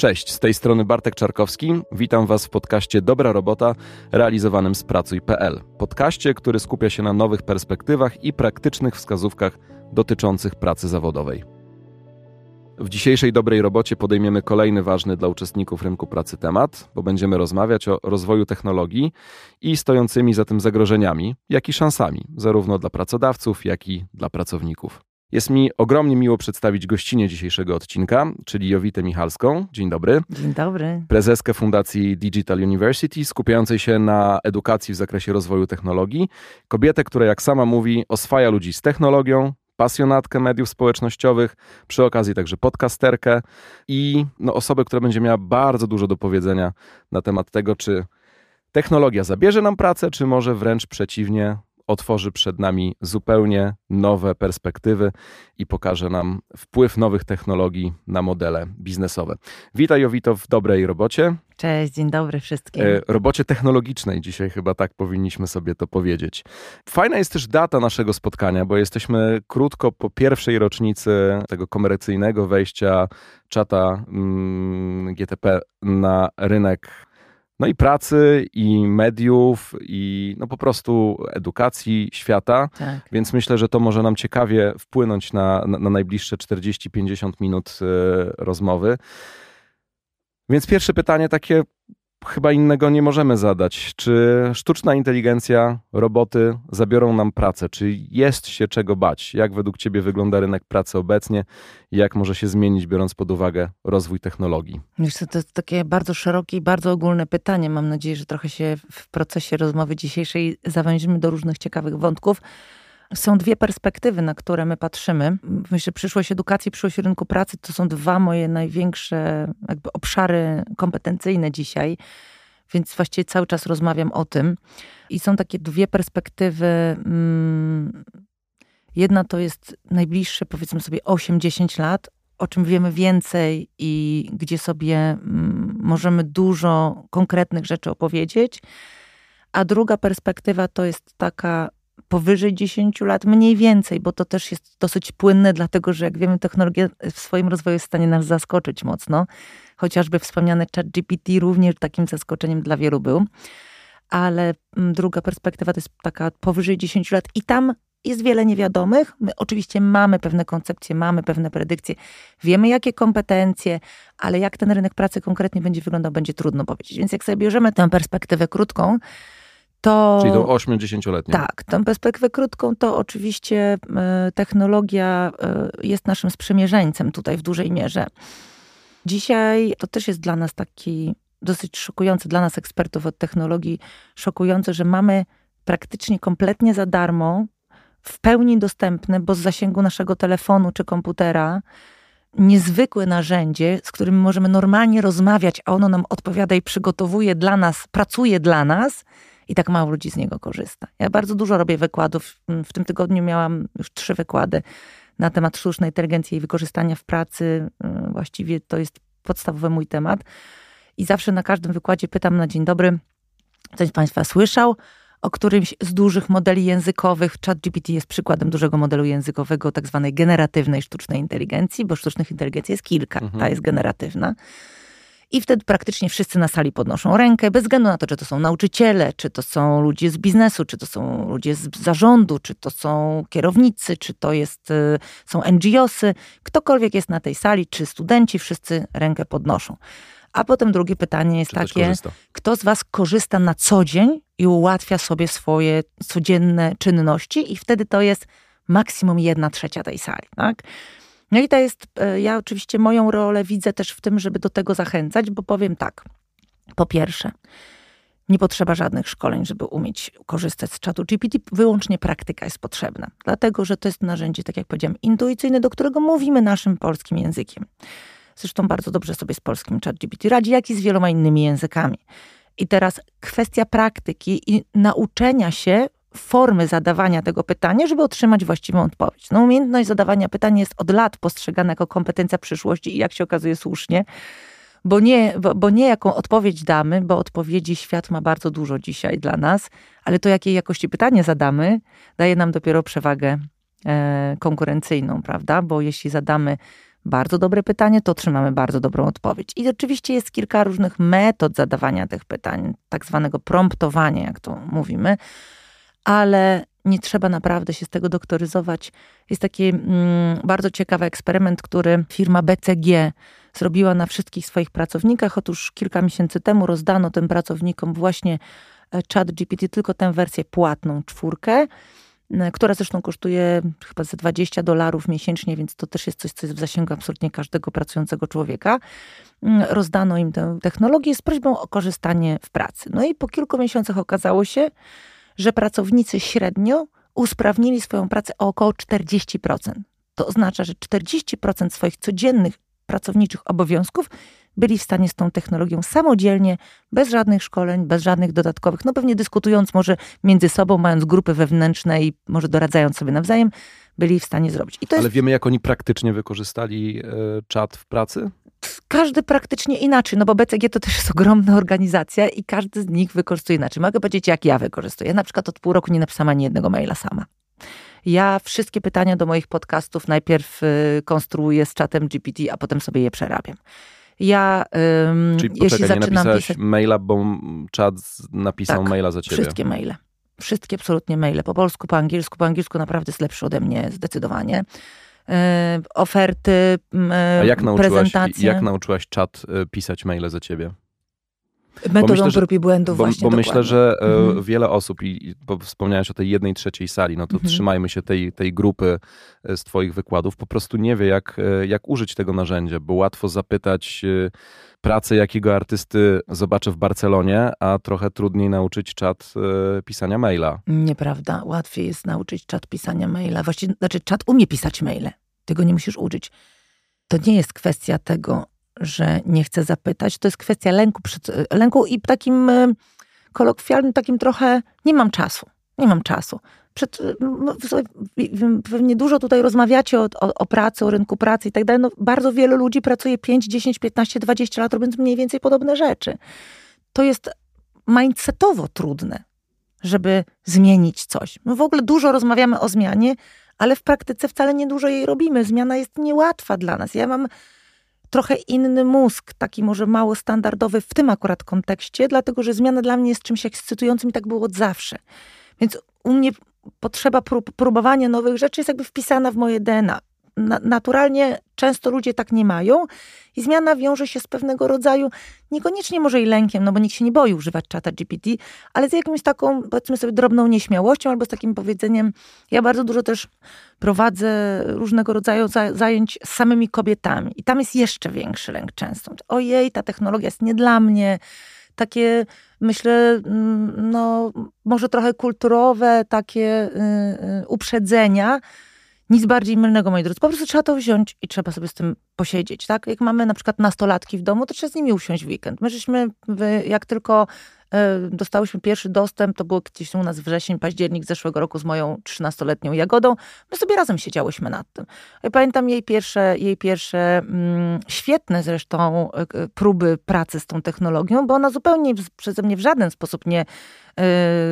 Cześć, z tej strony Bartek Czarkowski. Witam Was w podcaście Dobra Robota, realizowanym z Pracuj.pl. Podcaście, który skupia się na nowych perspektywach i praktycznych wskazówkach dotyczących pracy zawodowej. W dzisiejszej dobrej robocie podejmiemy kolejny ważny dla uczestników rynku pracy temat, bo będziemy rozmawiać o rozwoju technologii i stojącymi za tym zagrożeniami, jak i szansami, zarówno dla pracodawców, jak i dla pracowników. Jest mi ogromnie miło przedstawić gościnę dzisiejszego odcinka, czyli Jowitę Michalską. Dzień dobry. Dzień dobry. Prezeskę Fundacji Digital University, skupiającej się na edukacji w zakresie rozwoju technologii. Kobietę, która, jak sama mówi, oswaja ludzi z technologią, pasjonatkę mediów społecznościowych, przy okazji także podcasterkę i no, osobę, która będzie miała bardzo dużo do powiedzenia na temat tego, czy technologia zabierze nam pracę, czy może wręcz przeciwnie, otworzy przed nami zupełnie nowe perspektywy i pokaże nam wpływ nowych technologii na modele biznesowe. Witaj Jowito w dobrej robocie. Cześć, dzień dobry wszystkim. E, robocie technologicznej dzisiaj chyba tak powinniśmy sobie to powiedzieć. Fajna jest też data naszego spotkania, bo jesteśmy krótko po pierwszej rocznicy tego komercyjnego wejścia czata mm, GTP na rynek no i pracy, i mediów, i no po prostu edukacji świata. Tak. Więc myślę, że to może nam ciekawie wpłynąć na, na, na najbliższe 40-50 minut y, rozmowy. Więc pierwsze pytanie takie chyba innego nie możemy zadać. Czy sztuczna inteligencja, roboty zabiorą nam pracę? Czy jest się czego bać? Jak według Ciebie wygląda rynek pracy obecnie? Jak może się zmienić, biorąc pod uwagę rozwój technologii? Wiesz, to jest takie bardzo szerokie i bardzo ogólne pytanie. Mam nadzieję, że trochę się w procesie rozmowy dzisiejszej zawężymy do różnych ciekawych wątków. Są dwie perspektywy, na które my patrzymy. Myślę, przyszłość edukacji, przyszłość rynku pracy to są dwa moje największe jakby obszary kompetencyjne dzisiaj, więc właściwie cały czas rozmawiam o tym. I są takie dwie perspektywy. Mm, jedna to jest najbliższe, powiedzmy sobie, 8-10 lat, o czym wiemy więcej i gdzie sobie mm, możemy dużo konkretnych rzeczy opowiedzieć. A druga perspektywa to jest taka powyżej 10 lat, mniej więcej, bo to też jest dosyć płynne, dlatego że jak wiemy, technologia w swoim rozwoju jest w stanie nas zaskoczyć mocno. Chociażby wspomniany chat GPT również takim zaskoczeniem dla wielu był. Ale mm, druga perspektywa to jest taka powyżej 10 lat i tam jest wiele niewiadomych. My oczywiście mamy pewne koncepcje, mamy pewne predykcje, wiemy jakie kompetencje, ale jak ten rynek pracy konkretnie będzie wyglądał, będzie trudno powiedzieć. Więc jak sobie bierzemy tę perspektywę krótką, to... Czyli tą 8-10-letnią. Tak, tą perspektywę krótką to oczywiście e, technologia e, jest naszym sprzymierzeńcem tutaj w dużej mierze. Dzisiaj to też jest dla nas taki dosyć szokujący, dla nas ekspertów od technologii, szokujące, że mamy praktycznie kompletnie za darmo, w pełni dostępne, bo z zasięgu naszego telefonu czy komputera, niezwykłe narzędzie, z którym możemy normalnie rozmawiać, a ono nam odpowiada i przygotowuje dla nas, pracuje dla nas i tak mało ludzi z niego korzysta. Ja bardzo dużo robię wykładów. W tym tygodniu miałam już trzy wykłady na temat sztucznej inteligencji i wykorzystania w pracy. Y, właściwie to jest podstawowy mój temat. I zawsze na każdym wykładzie pytam na dzień dobry, ktoś z Państwa słyszał o którymś z dużych modeli językowych. ChatGPT jest przykładem dużego modelu językowego, tak zwanej generatywnej sztucznej inteligencji, bo sztucznych inteligencji jest kilka. Mhm. Ta jest generatywna. I wtedy praktycznie wszyscy na sali podnoszą rękę, bez względu na to, czy to są nauczyciele, czy to są ludzie z biznesu, czy to są ludzie z zarządu, czy to są kierownicy, czy to jest, y, są NGOsy. Ktokolwiek jest na tej sali, czy studenci, wszyscy rękę podnoszą. A potem drugie pytanie jest takie, kto z Was korzysta na co dzień i ułatwia sobie swoje codzienne czynności? I wtedy to jest maksimum jedna trzecia tej sali. Tak? No i to jest, e, ja oczywiście moją rolę widzę też w tym, żeby do tego zachęcać, bo powiem tak. Po pierwsze, nie potrzeba żadnych szkoleń, żeby umieć korzystać z czatu GPT. Wyłącznie praktyka jest potrzebna, dlatego że to jest narzędzie, tak jak powiedziałam, intuicyjne, do którego mówimy naszym polskim językiem. Zresztą bardzo dobrze sobie z polskim chat GPT radzi, jak i z wieloma innymi językami. I teraz kwestia praktyki i nauczenia się formy zadawania tego pytania, żeby otrzymać właściwą odpowiedź. No, umiejętność zadawania pytania jest od lat postrzegana jako kompetencja przyszłości i jak się okazuje słusznie, bo nie, bo, bo nie jaką odpowiedź damy, bo odpowiedzi świat ma bardzo dużo dzisiaj dla nas, ale to jakiej jakości pytanie zadamy, daje nam dopiero przewagę e, konkurencyjną, prawda? Bo jeśli zadamy bardzo dobre pytanie, to otrzymamy bardzo dobrą odpowiedź. I oczywiście jest kilka różnych metod zadawania tych pytań, tak zwanego promptowania, jak to mówimy, ale nie trzeba naprawdę się z tego doktoryzować. Jest taki mm, bardzo ciekawy eksperyment, który firma BCG zrobiła na wszystkich swoich pracownikach. Otóż kilka miesięcy temu rozdano tym pracownikom właśnie e, chat GPT, tylko tę wersję płatną, czwórkę, która zresztą kosztuje chyba ze 20 dolarów miesięcznie, więc to też jest coś, co jest w zasięgu absolutnie każdego pracującego człowieka. Rozdano im tę technologię z prośbą o korzystanie w pracy. No i po kilku miesiącach okazało się, że pracownicy średnio usprawnili swoją pracę o około 40%. To oznacza, że 40% swoich codziennych pracowniczych obowiązków byli w stanie z tą technologią samodzielnie, bez żadnych szkoleń, bez żadnych dodatkowych, no pewnie dyskutując może między sobą, mając grupy wewnętrzne i może doradzając sobie nawzajem, byli w stanie zrobić. Ale jest... wiemy, jak oni praktycznie wykorzystali e, czat w pracy? Każdy praktycznie inaczej, no bo BCG to też jest ogromna organizacja i każdy z nich wykorzystuje inaczej. Mogę powiedzieć, jak ja wykorzystuję. Ja na przykład od pół roku nie napisałam ani jednego maila sama. Ja wszystkie pytania do moich podcastów najpierw y, konstruuję z czatem GPT, a potem sobie je przerabiam. Ja, ym, Czyli jeśli poczekaj, zaczynam nie pisać... maila, bo czat napisał tak, maila za ciebie. wszystkie maile. Wszystkie absolutnie maile. Po polsku, po angielsku. Po angielsku naprawdę jest lepszy ode mnie zdecydowanie. E, oferty, A jak nauczyłaś, prezentacje. Jak nauczyłaś czat e, pisać maile za ciebie? Metodą myślę, prób i błędów bo, właśnie. Bo myślę, że e, mhm. wiele osób, i wspomniałeś o tej jednej trzeciej sali, no to mhm. trzymajmy się tej, tej grupy z twoich wykładów, po prostu nie wie, jak, jak użyć tego narzędzia, bo łatwo zapytać pracę jakiego artysty zobaczę w Barcelonie, a trochę trudniej nauczyć czat e, pisania maila. Nieprawda. Łatwiej jest nauczyć czat pisania maila. Właściwie, znaczy czat umie pisać maile. Tego nie musisz uczyć. To nie jest kwestia tego, że nie chcę zapytać. To jest kwestia lęku, przed, lęku i takim e, kolokwialnym, takim trochę nie mam czasu. Nie mam czasu przed, pewnie dużo tutaj rozmawiacie o, o, o, pracy, o rynku pracy i tak dalej. No, bardzo wielu ludzi pracuje 5, 10, 15, 20 lat, robiąc mniej więcej podobne rzeczy. To jest mindsetowo trudne, żeby zmienić coś. My w ogóle dużo rozmawiamy o zmianie, ale w praktyce wcale nie dużo jej robimy. Zmiana jest niełatwa dla nas. Ja mam trochę inny mózg, taki może mało standardowy w tym akurat kontekście, dlatego że zmiana dla mnie jest czymś ekscytującym i tak było od zawsze. Więc u mnie potrzeba prób, próbowania nowych rzeczy jest jakby wpisana w moje DNA. Na, naturalnie często ludzie tak nie mają i zmiana wiąże się z pewnego rodzaju, niekoniecznie może i lękiem, no bo nikt się nie boi używać czata GPT, ale z jakąś taką, powiedzmy sobie, drobną nieśmiałością albo z takim powiedzeniem. Ja bardzo dużo też prowadzę różnego rodzaju zajęć z samymi kobietami i tam jest jeszcze większy lęk często. Ojej, ta technologia jest nie dla mnie, takie, myślę, mm, no, może trochę kulturowe, takie y, y, uprzedzenia. Nic bardziej mylnego, moi drodzy. Po prostu trzeba to wziąć i trzeba sobie z tym posiedzieć, tak? Jak mamy na przykład nastolatki w domu, to trzeba z nimi usiąść w weekend. My żeśmy, jak tylko dostałyśmy pierwszy dostęp, to było gdzieś u nas wrzesień, październik zeszłego roku z moją 13-letnią Jagodą. My sobie razem siedziałyśmy nad tym. Ja pamiętam jej pierwsze, jej pierwsze mm, świetne zresztą e, próby pracy z tą technologią, bo ona zupełnie przeze mnie w żaden sposób nie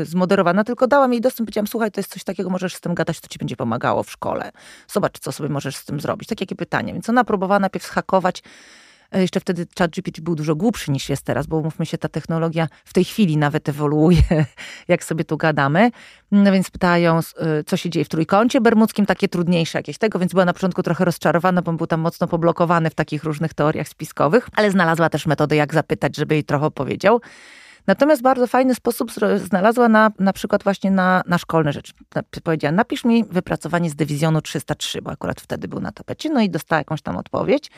zmoderowana, tylko dałam jej dostęp, powiedziałam, słuchaj, to jest coś takiego, możesz z tym gadać, to ci będzie pomagało w szkole. Zobacz, co sobie możesz z tym zrobić. Takie pytanie. Więc ona próbowała najpierw schakować E, jeszcze wtedy ChatGPT był dużo głupszy niż jest teraz, bo mówmy się, ta technologia w tej chwili nawet ewoluuje, jak sobie tu gadamy. No więc pytają, e, co się dzieje w trójkącie bermudzkim, takie trudniejsze jakieś tego, więc była na początku trochę rozczarowana, bo był tam mocno poblokowany w takich różnych teoriach spiskowych, ale znalazła też metodę, jak zapytać, żeby jej trochę powiedział. Natomiast bardzo fajny sposób znalazła na, na przykład właśnie na, na szkolne rzeczy. Powiedziała, napisz mi wypracowanie z dywizjonu 303, bo akurat wtedy był na tapecie, no i dostała jakąś tam odpowiedź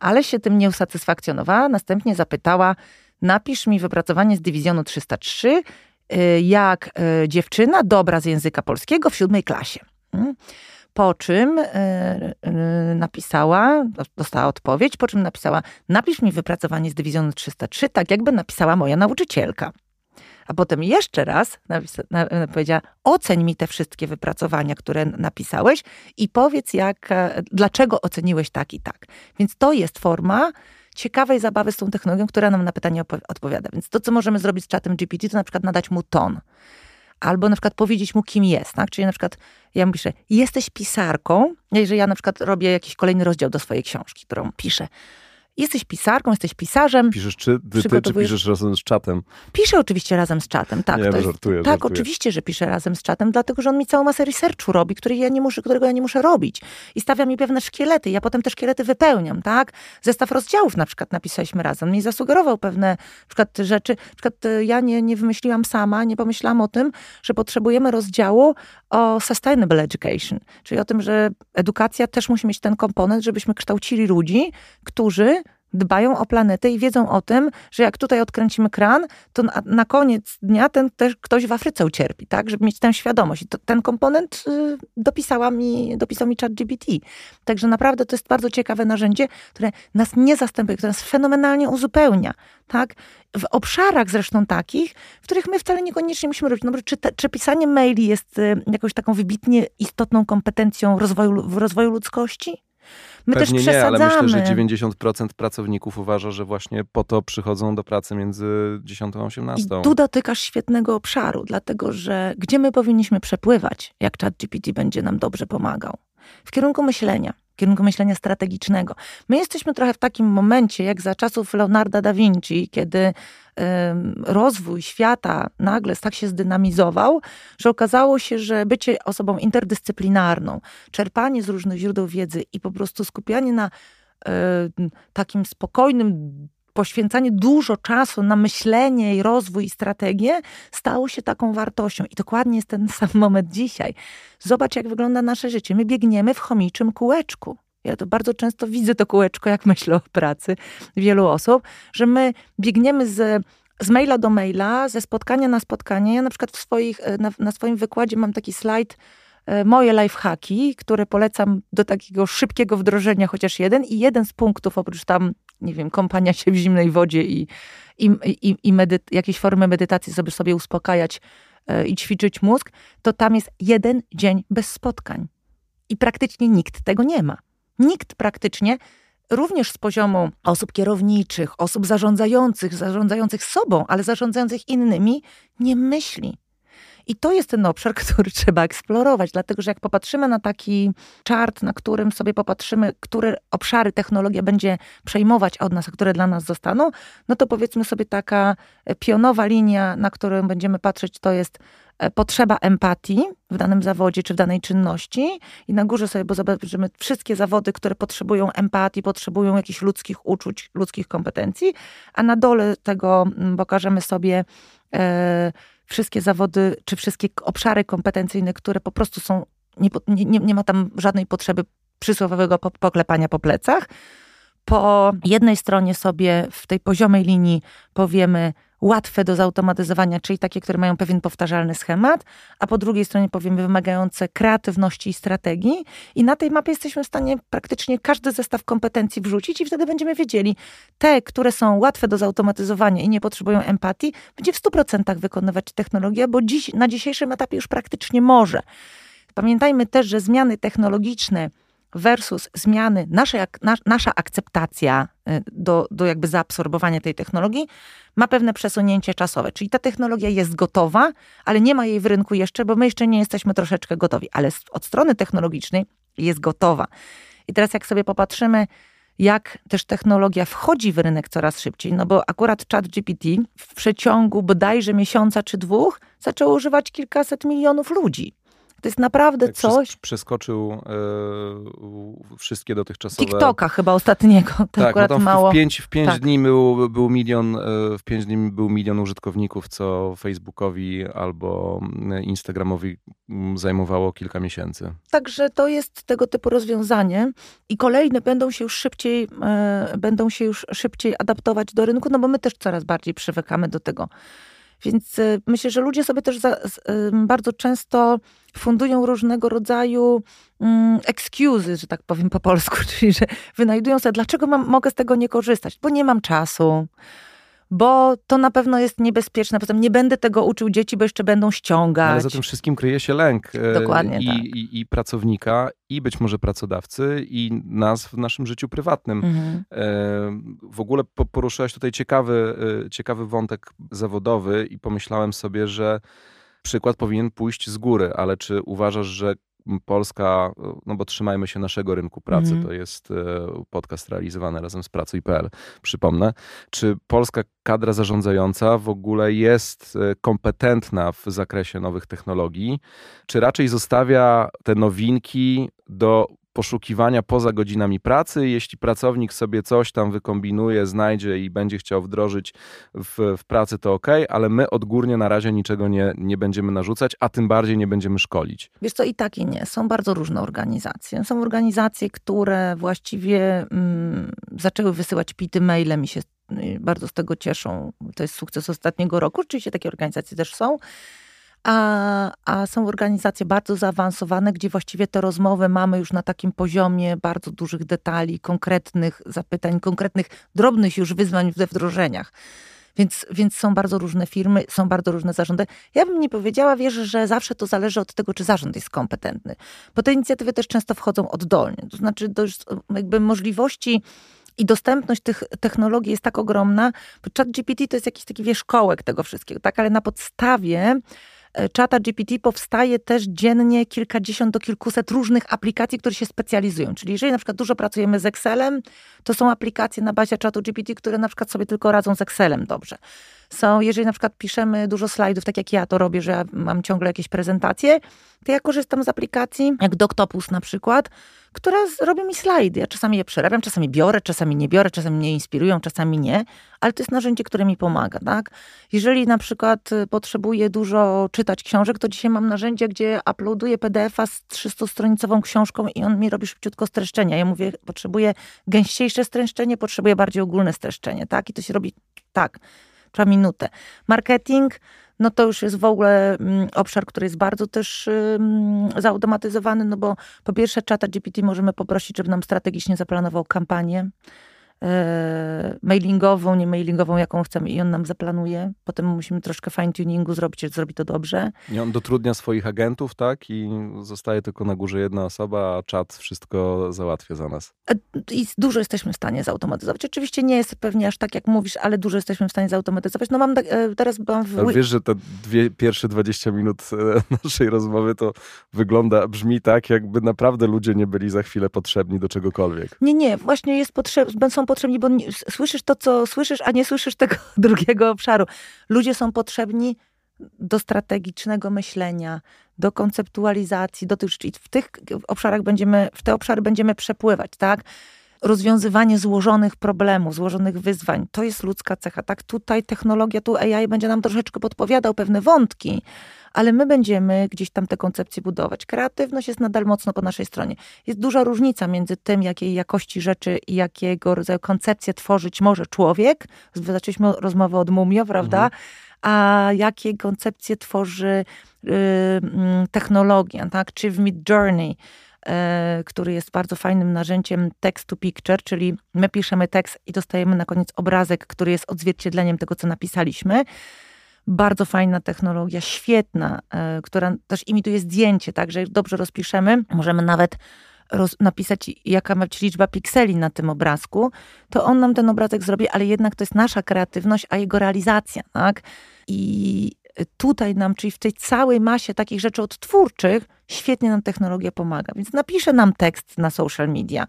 ale się tym nie usatysfakcjonowała. Następnie zapytała, napisz mi wypracowanie z dywizjonu 303, y, jak y, dziewczyna dobra z języka polskiego w siódmej klasie. Mm. Po czym y, napisała, dostała odpowiedź, po czym napisała, napisz mi wypracowanie z dywizjonu 303, tak jakby napisała moja nauczycielka. A potem jeszcze raz powiedziała, oceń mi te wszystkie wypracowania, które napisałeś i powiedz, jak, e, dlaczego oceniłeś tak i tak. Więc to jest forma ciekawej zabawy z tą technologią, która nam na pytanie odpowiada. Więc to, co możemy zrobić z czatem GPT, to na przykład nadać mu ton. albo na przykład powiedzieć mu, kim jest. Tak? Czyli na przykład ja mu piszę, jesteś pisarką, jeżeli ja na przykład robię jakiś kolejny rozdział do swojej książki, którą piszę jesteś pisarką, jesteś pisarzem. Piszesz czy ty, ty czy piszesz razem z czatem? Piszę oczywiście razem z czatem, tak. Nie, jest, żartuję, tak, żartuję. oczywiście, że piszę razem z czatem, dlatego że on mi całą masę researchu robi, który ja nie muszę, którego ja nie muszę robić. I stawia mi pewne szkielety. Ja potem te szkielety wypełniam, tak? Zestaw rozdziałów na przykład napisaliśmy razem. Mi zasugerował pewne na przykład rzeczy. Na przykład e, ja nie, nie wymyśliłam sama, nie pomyślałam o tym, że potrzebujemy rozdziału o sustainable education, czyli o tym, że edukacja też musi mieć ten komponent, żebyśmy kształcili ludzi, którzy dbają o planetę i wiedzą o tym, że jak tutaj odkręcimy kran, to na, na koniec dnia ten też ktoś w Afryce ucierpi, tak? Żeby mieć tę świadomość. I to, ten komponent y, dopisała mi, dopisał mi ChatGPT. Także naprawdę to jest bardzo ciekawe narzędzie, które nas nie zastępuje, które nas fenomenalnie uzupełnia, tak? W obszarach zresztą takich, w których my wcale niekoniecznie musimy robić. No, czy, te, czy pisanie maili jest y, jakąś taką wybitnie istotną kompetencją rozwoju, w rozwoju ludzkości? My Pewnie też nie, ale myślę, że 90% pracowników uważa, że właśnie po to przychodzą do pracy między 10 a 18. I tu dotykasz świetnego obszaru, dlatego że gdzie my powinniśmy przepływać, jak ChatGPT będzie nam dobrze pomagał? W kierunku myślenia, kierunku myślenia strategicznego. My jesteśmy trochę w takim momencie, jak za czasów Leonarda da Vinci, kiedy rozwój świata nagle tak się zdynamizował, że okazało się, że bycie osobą interdyscyplinarną, czerpanie z różnych źródeł wiedzy i po prostu skupianie na takim spokojnym, poświęcanie dużo czasu na myślenie i rozwój i strategię stało się taką wartością. I dokładnie jest ten sam moment dzisiaj. Zobacz, jak wygląda nasze życie. My biegniemy w chomiczym kółeczku. Ja to bardzo często widzę to kółeczko, jak myślę o pracy wielu osób, że my biegniemy z, z maila do maila, ze spotkania na spotkanie. Ja na przykład w swoich, e, na, na swoim wykładzie mam taki slajd, e, moje lifehacki, które polecam do takiego szybkiego wdrożenia, chociaż jeden. I jeden z punktów, oprócz tam, nie wiem, kąpania się w zimnej wodzie i, i, i, i jakieś formy medytacji, żeby sobie uspokajać e, i ćwiczyć mózg, to tam jest jeden dzień bez spotkań. I praktycznie nikt tego nie ma. Nikt praktycznie, również z poziomu osób kierowniczych, osób zarządzających, zarządzających sobą, ale zarządzających innymi, nie myśli. I to jest ten obszar, który trzeba eksplorować, dlatego że jak popatrzymy na taki chart, na którym sobie popatrzymy, które obszary technologia będzie przejmować od nas, a które dla nas zostaną, no to powiedzmy sobie taka pionowa linia, na którą będziemy patrzeć, to jest E, potrzeba empatii w danym zawodzie czy w danej czynności. I na górze sobie, bo zobaczymy wszystkie zawody, które potrzebują empatii, potrzebują jakichś ludzkich uczuć, ludzkich kompetencji, a na dole tego pokażemy sobie e, wszystkie zawody czy wszystkie obszary kompetencyjne, które po prostu są, nie, nie, nie ma tam żadnej potrzeby przysłowiowego poklepania po plecach. Po jednej stronie sobie w tej poziomej linii powiemy, łatwe do zautomatyzowania, czyli takie, które mają pewien powtarzalny schemat, a po drugiej stronie powiemy wymagające kreatywności i strategii. I na tej mapie jesteśmy w stanie praktycznie każdy zestaw kompetencji wrzucić i wtedy będziemy wiedzieli, te, które są łatwe do zautomatyzowania i nie potrzebują empatii, będzie w 100% wykonywać technologia, bo dziś, na dzisiejszym etapie już praktycznie może. Pamiętajmy też, że zmiany technologiczne versus zmiany, naszej, nasza akceptacja y, do, do jakby zaabsorbowania tej technologii ma pewne przesunięcie czasowe. Czyli ta technologia jest gotowa, ale nie ma jej w rynku jeszcze, bo my jeszcze nie jesteśmy troszeczkę gotowi. Ale od strony technologicznej jest gotowa. I teraz jak sobie popatrzymy, jak też technologia wchodzi w rynek coraz szybciej, no bo akurat chat GPT w przeciągu bodajże miesiąca czy dwóch zaczęło używać kilkaset milionów ludzi. To jest naprawdę tak coś. Przeskoczył e, wszystkie dotychczasowe. TikToka chyba ostatniego. To tak, akurat no mało. W pięć, w pięć tak. dni był, był milion, e, w pięć dni był milion użytkowników, co Facebookowi albo Instagramowi zajmowało kilka miesięcy. Także to jest tego typu rozwiązanie i kolejne będą się już szybciej, e, będą się już szybciej adaptować do rynku, no bo my też coraz bardziej przywykamy do tego więc y, myślę, że ludzie sobie też za, bardzo często fundują różnego rodzaju um, excuses, że tak powiem po polsku, czyli że wynajdują sobie, dlaczego mam, mogę z tego nie korzystać, bo nie mam czasu, bo to na pewno jest niebezpieczne. Poza tym nie będę tego uczył dzieci, bo jeszcze będą ściągać. Ale za tym wszystkim kryje się lęk. E, Dokładnie I, tak. i, i pracownika, i być może pracodawcy, i nas w naszym życiu prywatnym. Mhm. E, w ogóle poruszyłaś tutaj ciekawy, e, ciekawy wątek zawodowy i pomyślałem sobie, że przykład powinien pójść z góry, ale czy uważasz, że Polska, no bo trzymajmy się naszego rynku pracy, mm. to jest e, podcast realizowany razem z Pracuj.pl, przypomnę. Czy polska kadra zarządzająca w ogóle jest e, kompetentna w zakresie nowych technologii, czy raczej zostawia te nowinki do poszukiwania poza godzinami pracy. Jeśli pracownik sobie coś tam wykombinuje, znajdzie i będzie chciał wdrożyć w, w pracy, to ok, ale my odgórnie na razie niczego nie, nie będziemy narzucać, a tym bardziej nie będziemy szkolić. Wiesz co, i tak i nie. Są bardzo różne organizacje. Są organizacje, które właściwie mm, zaczęły wysyłać pity mailem i się y, bardzo z tego cieszą. To jest sukces ostatniego roku. Oczywiście takie organizacje też są a, a są organizacje bardzo zaawansowane, gdzie właściwie te rozmowy mamy już na takim poziomie bardzo dużych detali, konkretnych zapytań, konkretnych, drobnych już wyzwań we wdrożeniach. Więc, więc są bardzo różne firmy, są bardzo różne zarządy. Ja bym nie powiedziała, wiesz, że zawsze to zależy od tego, czy zarząd jest kompetentny. Bo te inicjatywy też często wchodzą oddolnie. To znaczy, dość, jakby możliwości i dostępność tych technologii jest tak ogromna, bo ChatGPT to jest jakiś taki wierzchołek tego wszystkiego, tak? Ale na podstawie czata GPT powstaje też dziennie kilkadziesiąt do kilkuset różnych aplikacji, które się specjalizują. Czyli jeżeli na przykład dużo pracujemy z Excelem, to są aplikacje na bazie czatu GPT, które na przykład sobie tylko radzą z Excelem dobrze. Są, jeżeli na przykład piszemy dużo slajdów, tak jak ja to robię, że ja mam ciągle jakieś prezentacje, to ja korzystam z aplikacji, jak Doctopus na przykład, która robi mi slajdy. Ja czasami je przerabiam, czasami biorę, czasami nie biorę, czasami mnie inspirują, czasami nie, ale to jest narzędzie, które mi pomaga, tak? Jeżeli na przykład y, potrzebuję dużo czytać książek, to dzisiaj mam narzędzie, gdzie uploaduję PDF-a z 300-stronicową książką i on mi robi szybciutko streszczenia. Ja mówię, potrzebuję gęściejsze streszczenie, potrzebuję bardziej ogólne streszczenie, tak? I to się robi tak trwa minutę. Marketing, no to już jest w ogóle mm, obszar, który jest bardzo też zautomatyzowany, no bo po pierwsze czata GPT możemy poprosić, żeby nam strategicznie zaplanował kampanię, mailingową, nie mailingową, jaką chcemy i on nam zaplanuje. Potem musimy troszkę fine-tuningu zrobić, żeby zrobi to dobrze. I on dotrudnia swoich agentów, tak? I zostaje tylko na górze jedna osoba, a czat wszystko załatwia za nas. E, I dużo jesteśmy w stanie zautomatyzować. Oczywiście nie jest pewnie aż tak, jak mówisz, ale dużo jesteśmy w stanie zautomatyzować. No mam e, teraz byłam w... Ale wiesz, że te dwie, pierwsze 20 minut naszej rozmowy to wygląda, brzmi tak, jakby naprawdę ludzie nie byli za chwilę potrzebni do czegokolwiek. Nie, nie, właśnie jest potrzeb, są potrzebni, bo nie, słyszysz to, co słyszysz, a nie słyszysz tego drugiego obszaru. Ludzie są potrzebni do strategicznego myślenia, do konceptualizacji, do tych, w tych obszarach będziemy, w te obszary będziemy przepływać, tak? Rozwiązywanie złożonych problemów, złożonych wyzwań, to jest ludzka cecha, tak? Tutaj technologia, tu AI będzie nam troszeczkę podpowiadał pewne wątki, ale my będziemy gdzieś tam te koncepcje budować. Kreatywność jest nadal mocno po naszej stronie. Jest duża różnica między tym, jakiej jakości rzeczy i jakiego rodzaju koncepcje tworzyć może człowiek. Zaczęliśmy rozmowę od mumio, prawda? Mhm. A jakie koncepcje tworzy y, mm, technologia, tak? Czy w Mid Journey który jest bardzo fajnym narzędziem text to picture, czyli my piszemy tekst i dostajemy na koniec obrazek, który jest odzwierciedleniem tego, co napisaliśmy. Bardzo fajna technologia, świetna, e, która też imituje zdjęcie, także dobrze rozpiszemy, możemy nawet roz, napisać, jaka ma być liczba pikseli na tym obrazku, to on nam ten obrazek zrobi, ale jednak to jest nasza kreatywność, a jego realizacja, tak? I tutaj nam, czyli w tej całej masie takich rzeczy odtwórczych, świetnie nam technologia pomaga. Więc napisze nam tekst na social media,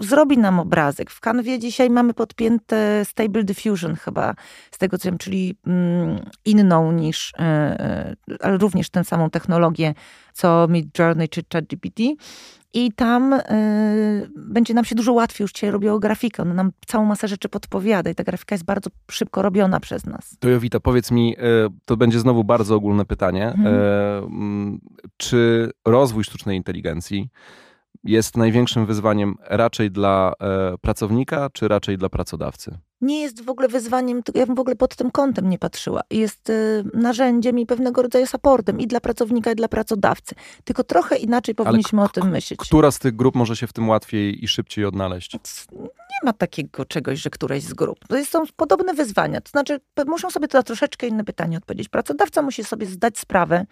zrobi nam obrazek. W Canwie dzisiaj mamy podpięte Stable Diffusion chyba, z tego co wiem, czyli mm, inną niż, e, e, ale również tę samą technologię, co Mid Journey czy ChatGPT. I tam y, będzie nam się dużo łatwiej już dzisiaj robiło grafikę. Ona nam całą masę rzeczy podpowiada i ta grafika jest bardzo szybko robiona przez nas. To Jowita, powiedz mi, y, to będzie znowu bardzo ogólne pytanie. Y, czy rozwój sztucznej inteligencji jest największym wyzwaniem raczej dla e, pracownika, czy raczej dla pracodawcy? Nie jest w ogóle wyzwaniem, ja bym w ogóle pod tym kątem nie patrzyła. Jest e, narzędziem i pewnego rodzaju supportem i dla pracownika, i dla pracodawcy. Tylko trochę inaczej powinniśmy o tym myśleć. Która z tych grup może się w tym łatwiej i szybciej odnaleźć? Nie ma takiego czegoś, że któreś z grup. To są podobne wyzwania. To znaczy, muszą sobie to na troszeczkę inne pytanie odpowiedzieć. Pracodawca musi sobie zdać sprawę,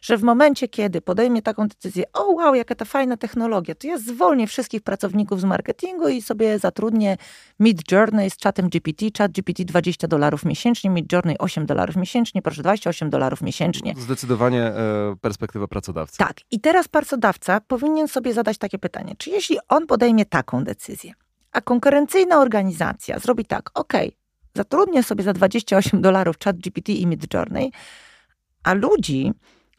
że w momencie, kiedy podejmie taką decyzję, o wow, jaka ta fajna technologia, to ja zwolnię wszystkich pracowników z marketingu i sobie zatrudnię Mid Journey z czatem GPT, chat GPT 20 dolarów miesięcznie, Mid Journey 8 dolarów miesięcznie, proszę 28 dolarów miesięcznie. Zdecydowanie e, perspektywa pracodawcy. Tak. I teraz pracodawca powinien sobie zadać takie pytanie, czy jeśli on podejmie taką decyzję, a konkurencyjna organizacja zrobi tak, ok, zatrudnię sobie za 28 dolarów chat GPT i Mid Journey, a ludzi,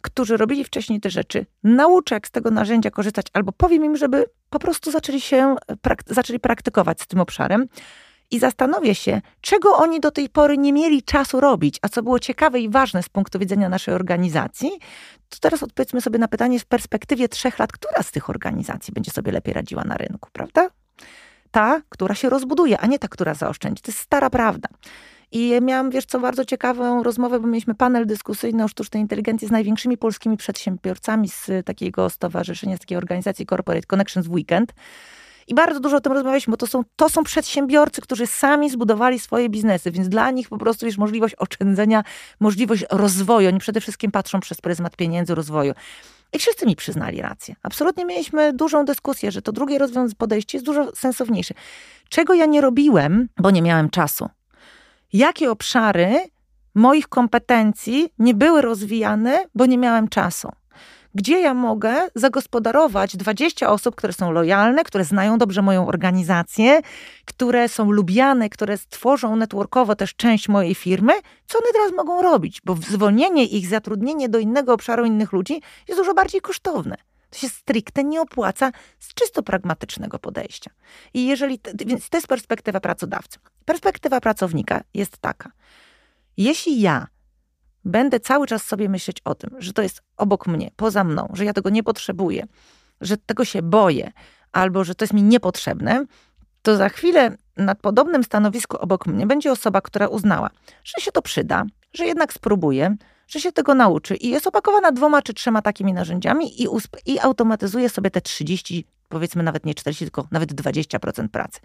którzy robili wcześniej te rzeczy, nauczę, jak z tego narzędzia korzystać, albo powiem im, żeby po prostu zaczęli się, prak zaczęli praktykować z tym obszarem i zastanowię się, czego oni do tej pory nie mieli czasu robić, a co było ciekawe i ważne z punktu widzenia naszej organizacji, to teraz odpowiedzmy sobie na pytanie w perspektywie trzech lat, która z tych organizacji będzie sobie lepiej radziła na rynku, prawda? Ta, która się rozbuduje, a nie ta, która zaoszczędzi. To jest stara prawda. I miałam, wiesz co, bardzo ciekawą rozmowę, bo mieliśmy panel dyskusyjny o sztucznej inteligencji z największymi polskimi przedsiębiorcami z takiego stowarzyszenia, z takiej organizacji Corporate Connections weekend. I bardzo dużo o tym rozmawialiśmy, bo to są, to są przedsiębiorcy, którzy sami zbudowali swoje biznesy, więc dla nich po prostu jest możliwość oszczędzenia, możliwość rozwoju. Oni przede wszystkim patrzą przez pryzmat pieniędzy, rozwoju. I wszyscy mi przyznali rację. Absolutnie mieliśmy dużą dyskusję, że to drugie podejście jest dużo sensowniejsze. Czego ja nie robiłem, bo nie miałem czasu? Jakie obszary moich kompetencji nie były rozwijane, bo nie miałem czasu? gdzie ja mogę zagospodarować 20 osób, które są lojalne, które znają dobrze moją organizację, które są lubiane, które stworzą networkowo też część mojej firmy, co one teraz mogą robić? Bo zwolnienie ich, zatrudnienie do innego obszaru innych ludzi jest dużo bardziej kosztowne. To się stricte nie opłaca z czysto pragmatycznego podejścia. I jeżeli, więc to jest perspektywa pracodawcy. Perspektywa pracownika jest taka. Jeśli ja będę cały czas sobie myśleć o tym, że to jest obok mnie, poza mną, że ja tego nie potrzebuję, że tego się boję, albo że to jest mi niepotrzebne, to za chwilę na podobnym stanowisku obok mnie będzie osoba, która uznała, że się to przyda, że jednak spróbuje, że się tego nauczy. I jest opakowana dwoma czy trzema takimi narzędziami i, i automatyzuje sobie te 30, powiedzmy nawet nie 40, tylko nawet 20% pracy.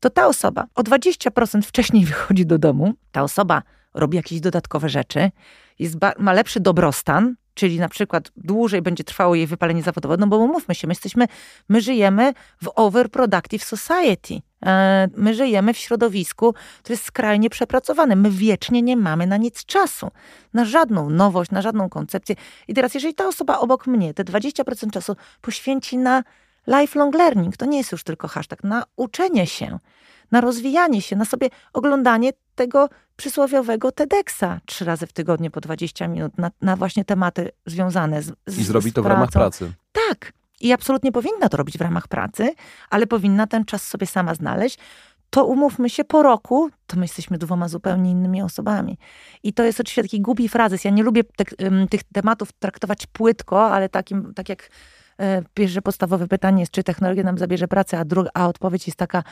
To ta osoba o 20% wcześniej wychodzi do domu, ta osoba robi jakieś dodatkowe rzeczy, jest, ma lepszy dobrostan, czyli na przykład dłużej będzie trwało jej wypalenie zawodowe, no bo umówmy się, my jesteśmy, my żyjemy w overproductive society. E, my żyjemy w środowisku, które jest skrajnie przepracowane. My wiecznie nie mamy na nic czasu, na żadną nowość, na żadną koncepcję. I teraz, jeżeli ta osoba obok mnie te 20% czasu poświęci na lifelong learning, to nie jest już tylko hashtag, na uczenie się, na rozwijanie się, na sobie oglądanie tego przysłowiowego TEDxa trzy razy w tygodniu po 20 minut na, na właśnie tematy związane z, z I zrobi to w ramach pracy. Tak. I absolutnie powinna to robić w ramach pracy, ale powinna ten czas sobie sama znaleźć. To umówmy się, po roku to my jesteśmy dwoma zupełnie innymi osobami. I to jest oczywiście taki głupi frazes. Ja nie lubię te, tych tematów traktować płytko, ale takim, tak jak pierwsze podstawowe pytanie jest, czy technologia nam zabierze pracę, a, druga, a odpowiedź jest taka,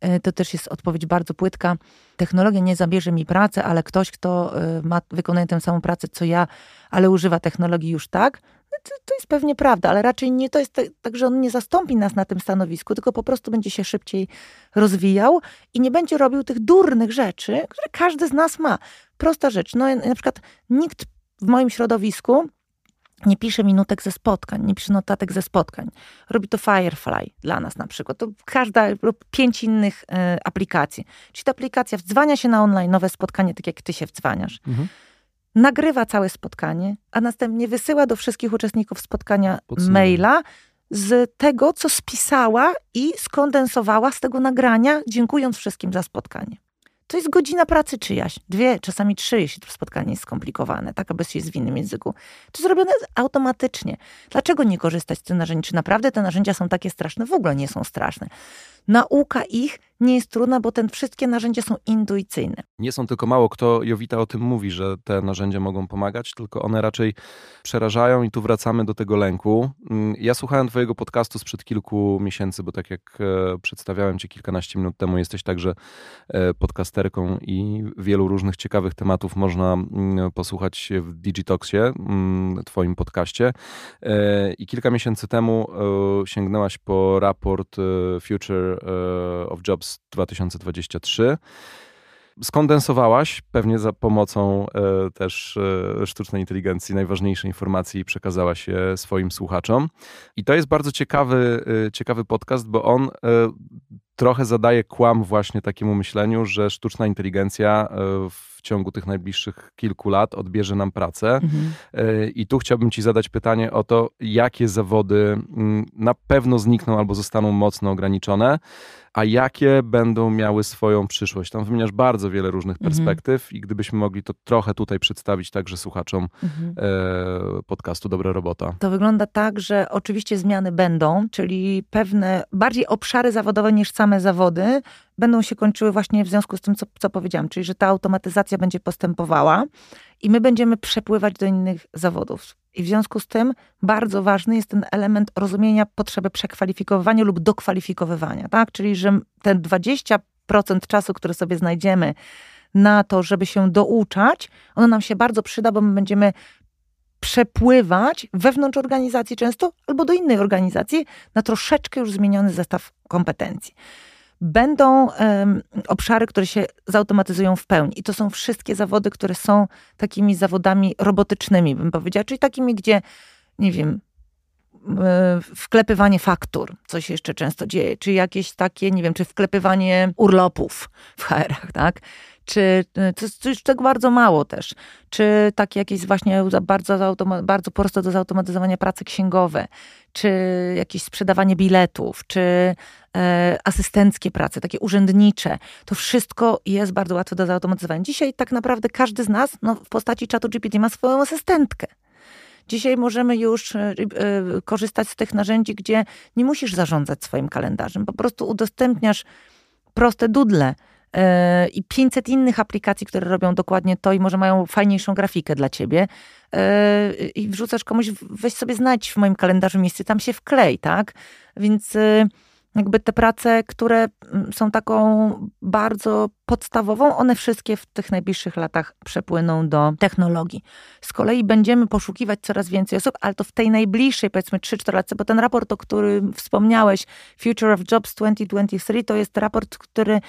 e, to też jest odpowiedź bardzo płytka. Technologia nie zabierze mi pracy, ale ktoś, kto e, ma, wykonuje tę samą pracę, co ja, ale używa technologii już tak, no to, to jest pewnie prawda, ale raczej nie to jest tak, tak, że on nie zastąpi nas na tym stanowisku, tylko po prostu będzie się szybciej rozwijał i nie będzie robił tych durnych rzeczy, które każdy z nas ma. Prosta rzecz. No, na przykład nikt w moim środowisku nie pisze minutek ze spotkań, nie pisze notatek ze spotkań. Robi to Firefly dla nas na przykład. To każda lub pięć innych y, aplikacji. Czyli ta aplikacja wdzwania się na online nowe spotkanie, tak jak ty się wdzwaniasz. Mhm. Nagrywa całe spotkanie, a następnie wysyła do wszystkich uczestników spotkania maila z tego, co spisała i skondensowała z tego nagrania, dziękując wszystkim za spotkanie. To jest godzina pracy czyjaś, dwie, czasami trzy, jeśli to spotkanie jest skomplikowane, tak aby jest w innym języku. To zrobione automatycznie. Dlaczego nie korzystać z tych narzędzi? Czy naprawdę te narzędzia są takie straszne? W ogóle nie są straszne. Nauka ich nie jest trudna, bo te wszystkie narzędzia są intuicyjne. Nie są tylko mało kto, Jowita o tym mówi, że te narzędzia mogą pomagać, tylko one raczej przerażają i tu wracamy do tego lęku. Mm, ja słuchałem twojego podcastu sprzed kilku miesięcy, bo tak jak e, przedstawiałem cię kilkanaście minut temu, jesteś także e, podcasterką i wielu różnych ciekawych tematów można mm, posłuchać w Digitoxie, mm, twoim podcaście. E, I kilka miesięcy temu sięgnęłaś po raport Future of Jobs 2023. skondensowałaś pewnie za pomocą e, też e, sztucznej inteligencji najważniejsze informacje i przekazałaś je swoim słuchaczom. I to jest bardzo ciekawy, e, ciekawy podcast, bo on e, trochę zadaje kłam właśnie takiemu myśleniu, że sztuczna inteligencja e, w ciągu tych najbliższych kilku lat odbierze nam pracę. Mhm. E, I tu chciałbym Ci zadać pytanie o to, jakie zawody mm, na pewno znikną albo zostaną mocno ograniczone, a jakie będą miały swoją przyszłość. Tam wymieniasz bardzo wiele różnych mhm. perspektyw i gdybyśmy mogli to trochę tutaj przedstawić także słuchaczom mhm. e, podcastu Dobra Robota. To wygląda tak, że oczywiście zmiany będą, czyli pewne bardziej obszary zawodowe niż same zawody będą się kończyły właśnie w związku z tym, co, co powiedziałam, czyli że ta automatyzacja będzie postępowała i my będziemy przepływać do innych zawodów. I w związku z tym bardzo ważny jest ten element rozumienia potrzeby przekwalifikowywania lub dokwalifikowywania, tak? Czyli, że ten 20% czasu, który sobie znajdziemy na to, żeby się douczać, ono nam się bardzo przyda, bo my będziemy przepływać wewnątrz organizacji często albo do innej organizacji na troszeczkę już zmieniony zestaw kompetencji będą um, obszary, które się zautomatyzują w pełni. I to są wszystkie zawody, które są takimi zawodami robotycznymi, bym powiedziała, czyli takimi, gdzie, nie wiem, e, wklepywanie faktur, co się jeszcze często dzieje, czy jakieś takie, nie wiem, czy wklepywanie urlopów w HR-ach, tak? Czy to jest tego bardzo mało też, czy takie jakieś właśnie bardzo, bardzo proste do zautomatyzowania prace księgowe, czy jakieś sprzedawanie biletów, czy e, asystenckie prace, takie urzędnicze. To wszystko jest bardzo łatwe do zautomatyzowania. Dzisiaj tak naprawdę każdy z nas no, w postaci czatu GPT ma swoją asystentkę. Dzisiaj możemy już e, e, korzystać z tych narzędzi, gdzie nie musisz zarządzać swoim kalendarzem. Po prostu udostępniasz proste dudle E, i 500 innych aplikacji, które robią dokładnie to i może mają fajniejszą grafikę dla ciebie. E, I wrzucasz komuś, weź sobie znajdź w moim kalendarzu miejsce, tam się wklej, tak? Więc e, jakby te prace, które mm, są taką bardzo podstawową, one wszystkie w tych najbliższych latach przepłyną do technologii. Z kolei będziemy poszukiwać coraz więcej osób, ale to w tej najbliższej, powiedzmy 3-4 latce, bo ten raport, o którym wspomniałeś, Future of Jobs 2023, to jest raport, który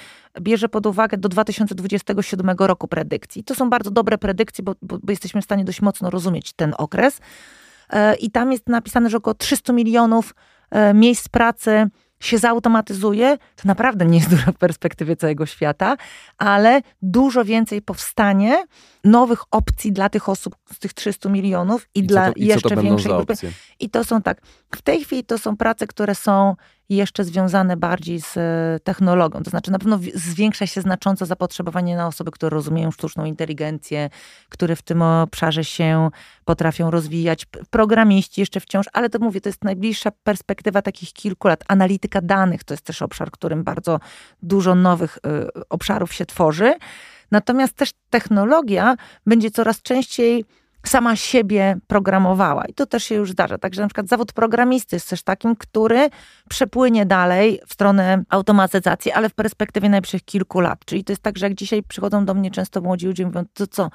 bierze pod uwagę do 2027 roku predykcji. To są bardzo dobre predykcje, bo, bo, bo jesteśmy w stanie dość mocno rozumieć ten okres. E, I tam jest napisane, że około 300 milionów e, miejsc pracy się zautomatyzuje, to naprawdę nie jest dużo w perspektywie całego świata, ale dużo więcej powstanie nowych opcji dla tych osób z tych 300 milionów i, I dla to, i jeszcze większej grupy. I to są tak, w tej chwili to są prace, które są jeszcze związane bardziej z e, technologią. To znaczy na pewno zwiększa się znacząco zapotrzebowanie na osoby, które rozumieją sztuczną inteligencję, które w tym obszarze się potrafią rozwijać. Programiści jeszcze wciąż, ale to mówię, to jest najbliższa perspektywa takich kilku lat. Analityka danych to jest też obszar, którym bardzo dużo nowych y, obszarów się tworzy. Natomiast też technologia będzie coraz częściej sama siebie programowała. I to też się już zdarza. Także na przykład zawód programisty jest też takim, który przepłynie dalej w stronę automatyzacji, ale w perspektywie najbliższych kilku lat. Czyli to jest tak, że jak dzisiaj przychodzą do mnie często młodzi ludzie mówią, to co,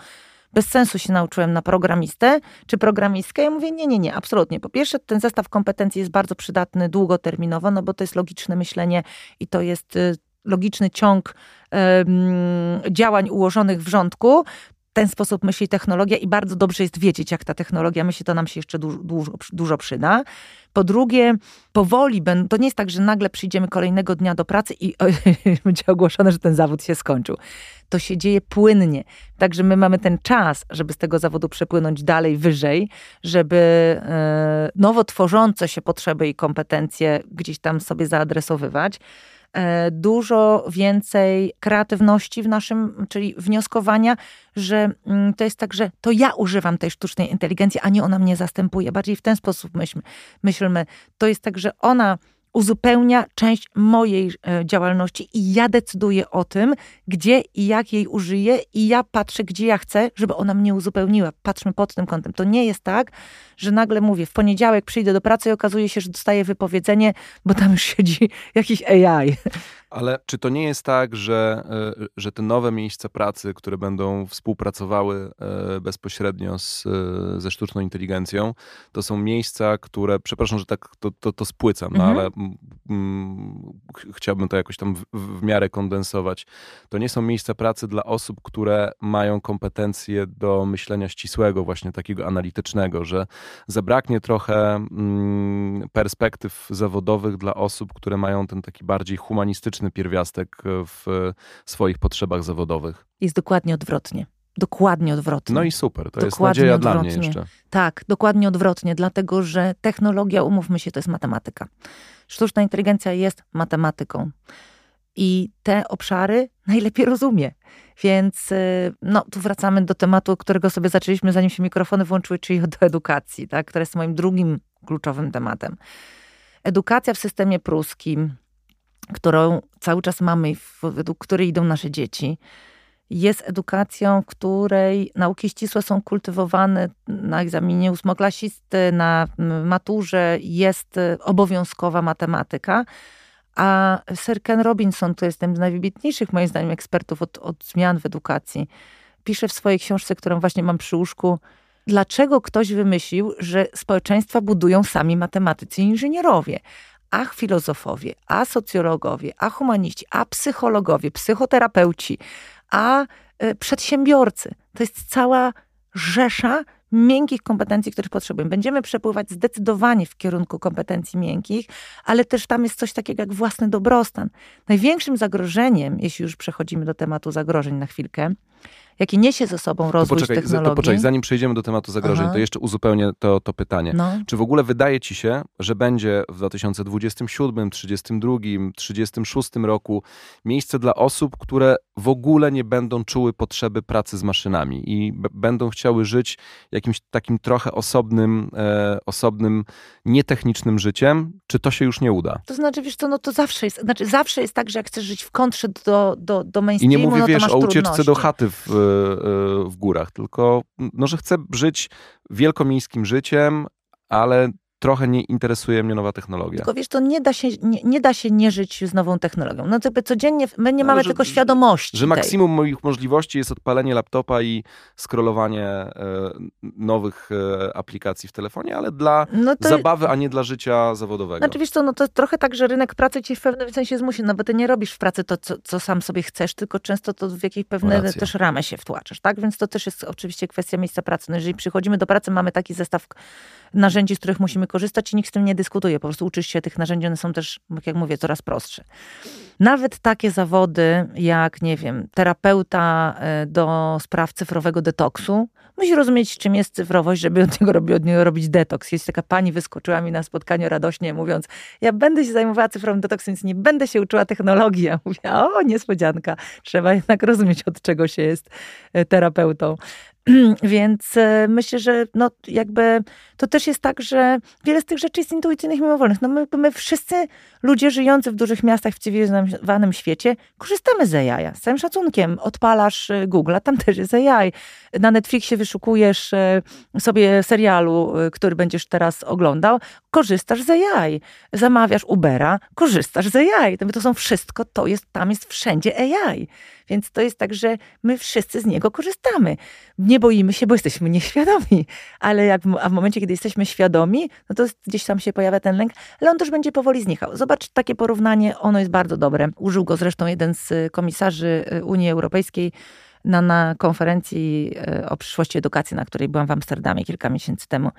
bez sensu się nauczyłem na programistę czy programistkę. Ja mówię, nie, nie, nie, absolutnie. Po pierwsze, ten zestaw kompetencji jest bardzo przydatny długoterminowo, no bo to jest logiczne myślenie i to jest y, logiczny ciąg działań ułożonych w rządku, ten sposób myśli technologia i bardzo dobrze jest wiedzieć, jak ta technologia myśli, to nam się jeszcze dużo, dużo, dużo przyda. Po drugie, powoli, to nie jest tak, że nagle przyjdziemy kolejnego dnia do pracy i będzie ogłoszone, że ten zawód się skończył. To się dzieje płynnie. Także my mamy ten czas, żeby z tego zawodu przepłynąć dalej, wyżej, żeby e, nowo tworzące się potrzeby i kompetencje gdzieś tam sobie zaadresowywać. E, dużo więcej kreatywności w naszym, czyli wnioskowania, że mm, to jest tak, że to ja używam tej sztucznej inteligencji, a nie ona mnie zastępuje. Bardziej w ten sposób myślmy. myślmy. To jest tak, że ona uzupełnia część mojej e, działalności i ja decyduję o tym, gdzie i jak jej użyję i ja patrzę, gdzie ja chcę, żeby ona mnie uzupełniła. Patrzmy pod tym kątem. To nie jest tak, że nagle mówię, w poniedziałek przyjdę do pracy i okazuje się, że dostaję wypowiedzenie, bo tam już siedzi jakiś AI. Ale czy to nie jest tak, że, e, że te nowe miejsca pracy, które będą współpracowały e, bezpośrednio z, e, ze sztuczną inteligencją, to są miejsca, które, przepraszam, że tak to, to, to spłycam, no mhm. ale mm, chciałbym to jakoś tam w, w miarę kondensować. To nie są miejsca pracy dla osób, które mają kompetencje do myślenia ścisłego, właśnie takiego analitycznego, że zabraknie trochę mm, perspektyw zawodowych dla osób, które mają ten taki bardziej humanistyczny pierwiastek w swoich potrzebach zawodowych. Jest dokładnie odwrotnie. Dokładnie odwrotnie. No i super, to dokładnie jest nadzieja odwrotnie. dla mnie jeszcze. Tak, dokładnie odwrotnie, dlatego że technologia, umówmy się, to jest matematyka. Sztuczna inteligencja jest matematyką. I te obszary najlepiej rozumie. Więc y, no, tu wracamy do tematu, którego sobie zaczęliśmy, zanim się mikrofony włączyły, czyli do edukacji, tak? która jest moim drugim kluczowym tematem. Edukacja w systemie pruskim, którą cały czas mamy, według której idą nasze dzieci, jest edukacją, w której nauki ścisłe są kultywowane na egzaminie ósmoklasisty, na maturze, jest y, obowiązkowa matematyka. A Sir Ken Robinson, to jest z najwybitniejszych moim zdaniem ekspertów od, od zmian w edukacji, pisze w swojej książce, którą właśnie mam przy łóżku, dlaczego ktoś wymyślił, że społeczeństwa budują sami matematycy i inżynierowie a filozofowie, a socjologowie, a humaniści, a psychologowie, psychoterapeuci, a e, przedsiębiorcy. To jest cała rzesza miękkich kompetencji, których potrzebujemy. Będziemy przepływać zdecydowanie w kierunku kompetencji miękkich, ale też tam jest coś takiego jak własny dobrostan. Największym zagrożeniem, jeśli już przechodzimy do tematu zagrożeń na chwilkę, jaki niesie ze sobą rozwój to poczekaj, technologii. To poczekaj, zanim przejdziemy do tematu zagrożeń, Aha. to jeszcze uzupełnię to, to pytanie. No. Czy w ogóle wydaje ci się, że będzie w 2027, 32, 36 roku miejsce dla osób, które w ogóle nie będą czuły potrzeby pracy z maszynami i będą chciały żyć jakimś takim trochę osobnym, e, osobnym, nietechnicznym życiem? Czy to się już nie uda? To znaczy, wiesz co, no to zawsze jest, znaczy zawsze jest tak, że jak chcesz żyć w kontrze do, do, do mainstreamu, I nie mówię, no wiesz, o ucieczce do chaty w, E, w górach, tylko no, że chcę żyć wielkomiejskim życiem, ale trochę nie interesuje mnie nowa technologia. Tylko wiesz, to nie da się nie, nie da się nie żyć z nową technologią. No jakby codziennie, my nie no, mamy że, tylko świadomości. Że maksimum moich możliwości jest odpalenie laptopa i scrollowanie e, nowych e, aplikacji w telefonie, ale dla no to... zabawy, a nie dla życia zawodowego. Znaczy wiesz co, no to trochę tak, że rynek pracy ci w pewnym sensie zmusi, no bo ty nie robisz w pracy to, co, co sam sobie chcesz, tylko często to w jakiejś pewne Racja. też ramę się wtłaczasz, tak? Więc to też jest oczywiście kwestia miejsca pracy. No jeżeli przychodzimy do pracy, mamy taki zestaw narzędzi, z których musimy korzystać i nikt z tym nie dyskutuje. Po prostu uczysz się tych narzędzi, one są też, jak mówię, coraz prostsze. Nawet takie zawody jak, nie wiem, terapeuta e, do spraw cyfrowego detoksu, musi rozumieć, czym jest cyfrowość, żeby od niego, robić, od niego robić detoks. Jest taka pani wyskoczyła mi na spotkaniu radośnie, mówiąc, ja będę się zajmowała cyfrowym detoksem, więc nie będę się uczyła technologii. Ja mówię, o, niespodzianka. Trzeba jednak rozumieć, od czego się jest e, terapeutą. Więc e, myślę, że no jakby to też jest tak, że wiele z tych rzeczy jest intuicyjnych mimowolnych. No my, my wszyscy ludzie żyjący w dużych miastach w cywilizowanym świecie korzystamy z AI. Z całym szacunkiem odpalasz e, Google, tam też jest AI. Na Netflixie wyszukujesz e, sobie serialu, który będziesz teraz oglądał, korzystasz z AI. Zamawiasz Ubera, korzystasz z AI. To są wszystko, to jest, tam jest wszędzie AI. Więc to jest tak, że my wszyscy z niego korzystamy. Nie boimy się, bo jesteśmy nieświadomi, ale jak, a w momencie, kiedy jesteśmy świadomi, no to gdzieś tam się pojawia ten lęk, ale on też będzie powoli znikał. Zobacz, takie porównanie, ono jest bardzo dobre. Użył go zresztą jeden z komisarzy y, Unii Europejskiej, na, na konferencji e, o przyszłości edukacji, na której byłam w Amsterdamie kilka miesięcy temu,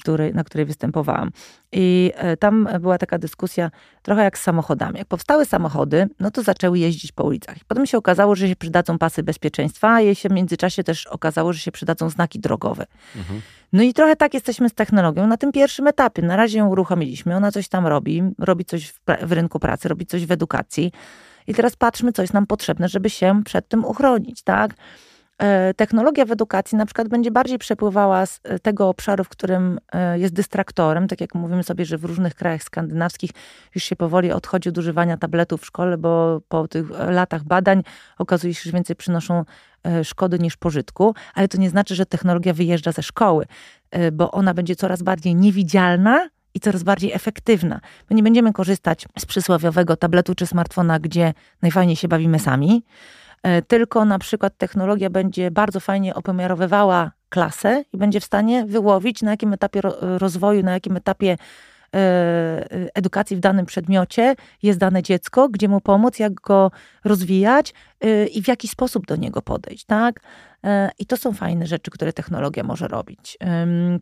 który, na której występowałam. I e, tam była taka dyskusja trochę jak z samochodami. Jak powstały samochody, no to zaczęły jeździć po ulicach. Potem się okazało, że się przydadzą pasy bezpieczeństwa, a jej się w międzyczasie też okazało, że się przydadzą znaki drogowe. Mhm. No i trochę tak jesteśmy z technologią na tym pierwszym etapie. Na razie ją uruchomiliśmy, ona coś tam robi, robi coś w, w rynku pracy, robi coś w edukacji. I teraz patrzmy, co jest nam potrzebne, żeby się przed tym uchronić, tak? E, technologia w edukacji na przykład będzie bardziej przepływała z e, tego obszaru, w którym e, jest dystraktorem, tak jak mówimy sobie, że w różnych krajach skandynawskich już się powoli odchodzi od używania tabletów w szkole, bo po tych latach badań okazuje się, że więcej przynoszą szkody niż pożytku, ale to nie znaczy, że technologia wyjeżdża ze szkoły, bo ona będzie coraz bardziej niewidzialna i coraz bardziej efektywna. My nie będziemy korzystać z przysłowiowego tabletu czy smartfona, gdzie najfajniej się bawimy sami, e, tylko na przykład technologia będzie bardzo fajnie opomiarowywała klasę i będzie w stanie wyłowić, na jakim etapie rozwoju, na jakim etapie E, edukacji w danym przedmiocie jest dane dziecko, gdzie mu pomóc, jak go rozwijać e, i w jaki sposób do niego podejść, tak? E, I to są fajne rzeczy, które technologia może robić.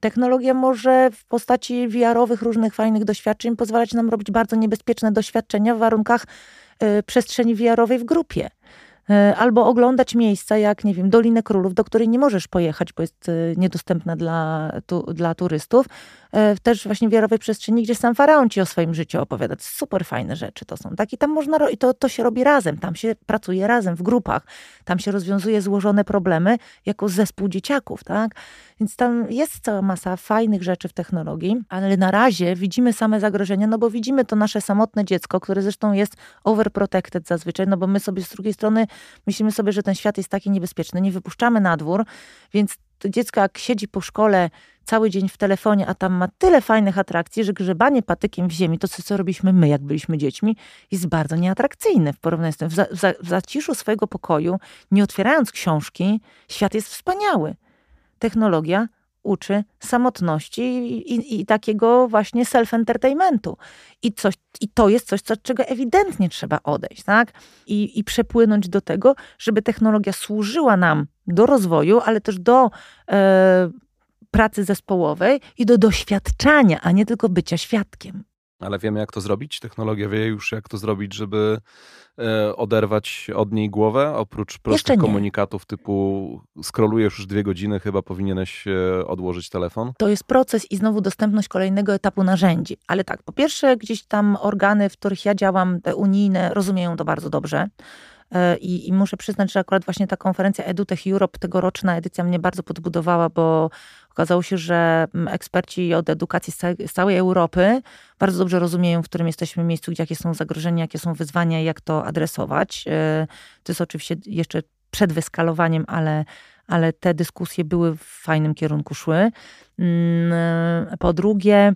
Technologia może w postaci VR-owych różnych fajnych doświadczeń pozwalać nam robić bardzo niebezpieczne doświadczenia w warunkach przestrzeni VR-owej w grupie. E, albo oglądać miejsca jak, nie wiem, Dolinę Królów, do której nie możesz pojechać, bo jest e, niedostępna dla, tu, dla turystów. E, też właśnie w wiarowej przestrzeni, gdzie sam faraon ci o swoim życiu opowiada. Super fajne rzeczy to są. Tak? I tam można, i to, to się robi razem, tam się pracuje razem, w grupach. Tam się rozwiązuje złożone problemy jako zespół dzieciaków, tak? Więc tam jest cała masa fajnych rzeczy w technologii, ale na razie widzimy same zagrożenia, no bo widzimy to nasze samotne dziecko, które zresztą jest overprotected zazwyczaj, no bo my sobie z drugiej strony myślimy sobie, że ten świat jest taki niebezpieczny, nie wypuszczamy na dwór, więc dziecko jak siedzi po szkole cały dzień w telefonie, a tam ma tyle fajnych atrakcji, że grzebanie patykiem w ziemi, to co, co robiliśmy my, jak byliśmy dziećmi, jest bardzo nieatrakcyjne w porównaniu z tym. W, za, w zaciszu swojego pokoju, nie otwierając książki, świat jest wspaniały. Technologia uczy samotności i, i, i takiego właśnie self-entertainmentu. I, coś, I to jest coś, co, od czego ewidentnie trzeba odejść, tak? I, I przepłynąć do tego, żeby technologia służyła nam do rozwoju, ale też do e, pracy zespołowej i do doświadczania, a nie tylko bycia świadkiem. Ale wiemy, jak to zrobić? Technologia wie już, jak to zrobić, żeby e, oderwać od niej głowę? Oprócz prostych komunikatów typu skrolujesz już dwie godziny, chyba powinieneś e, odłożyć telefon? To jest proces i znowu dostępność kolejnego etapu narzędzi. Ale tak, po pierwsze gdzieś tam organy, w których ja działam, te unijne, rozumieją to bardzo dobrze. E, I, I, muszę przyznać, że akurat właśnie ta konferencja EduTech Europe, tegoroczna edycja mnie bardzo podbudowała, bo okazało się, że mm, eksperci od edukacji z całej Europy bardzo dobrze rozumieją, w którym jesteśmy miejscu, jakie są zagrożenia, jakie są wyzwania i jak to adresować. E, to jest oczywiście jeszcze przed wyskalowaniem, ale, ale te dyskusje były w fajnym kierunku szły. Mm, e, po drugie,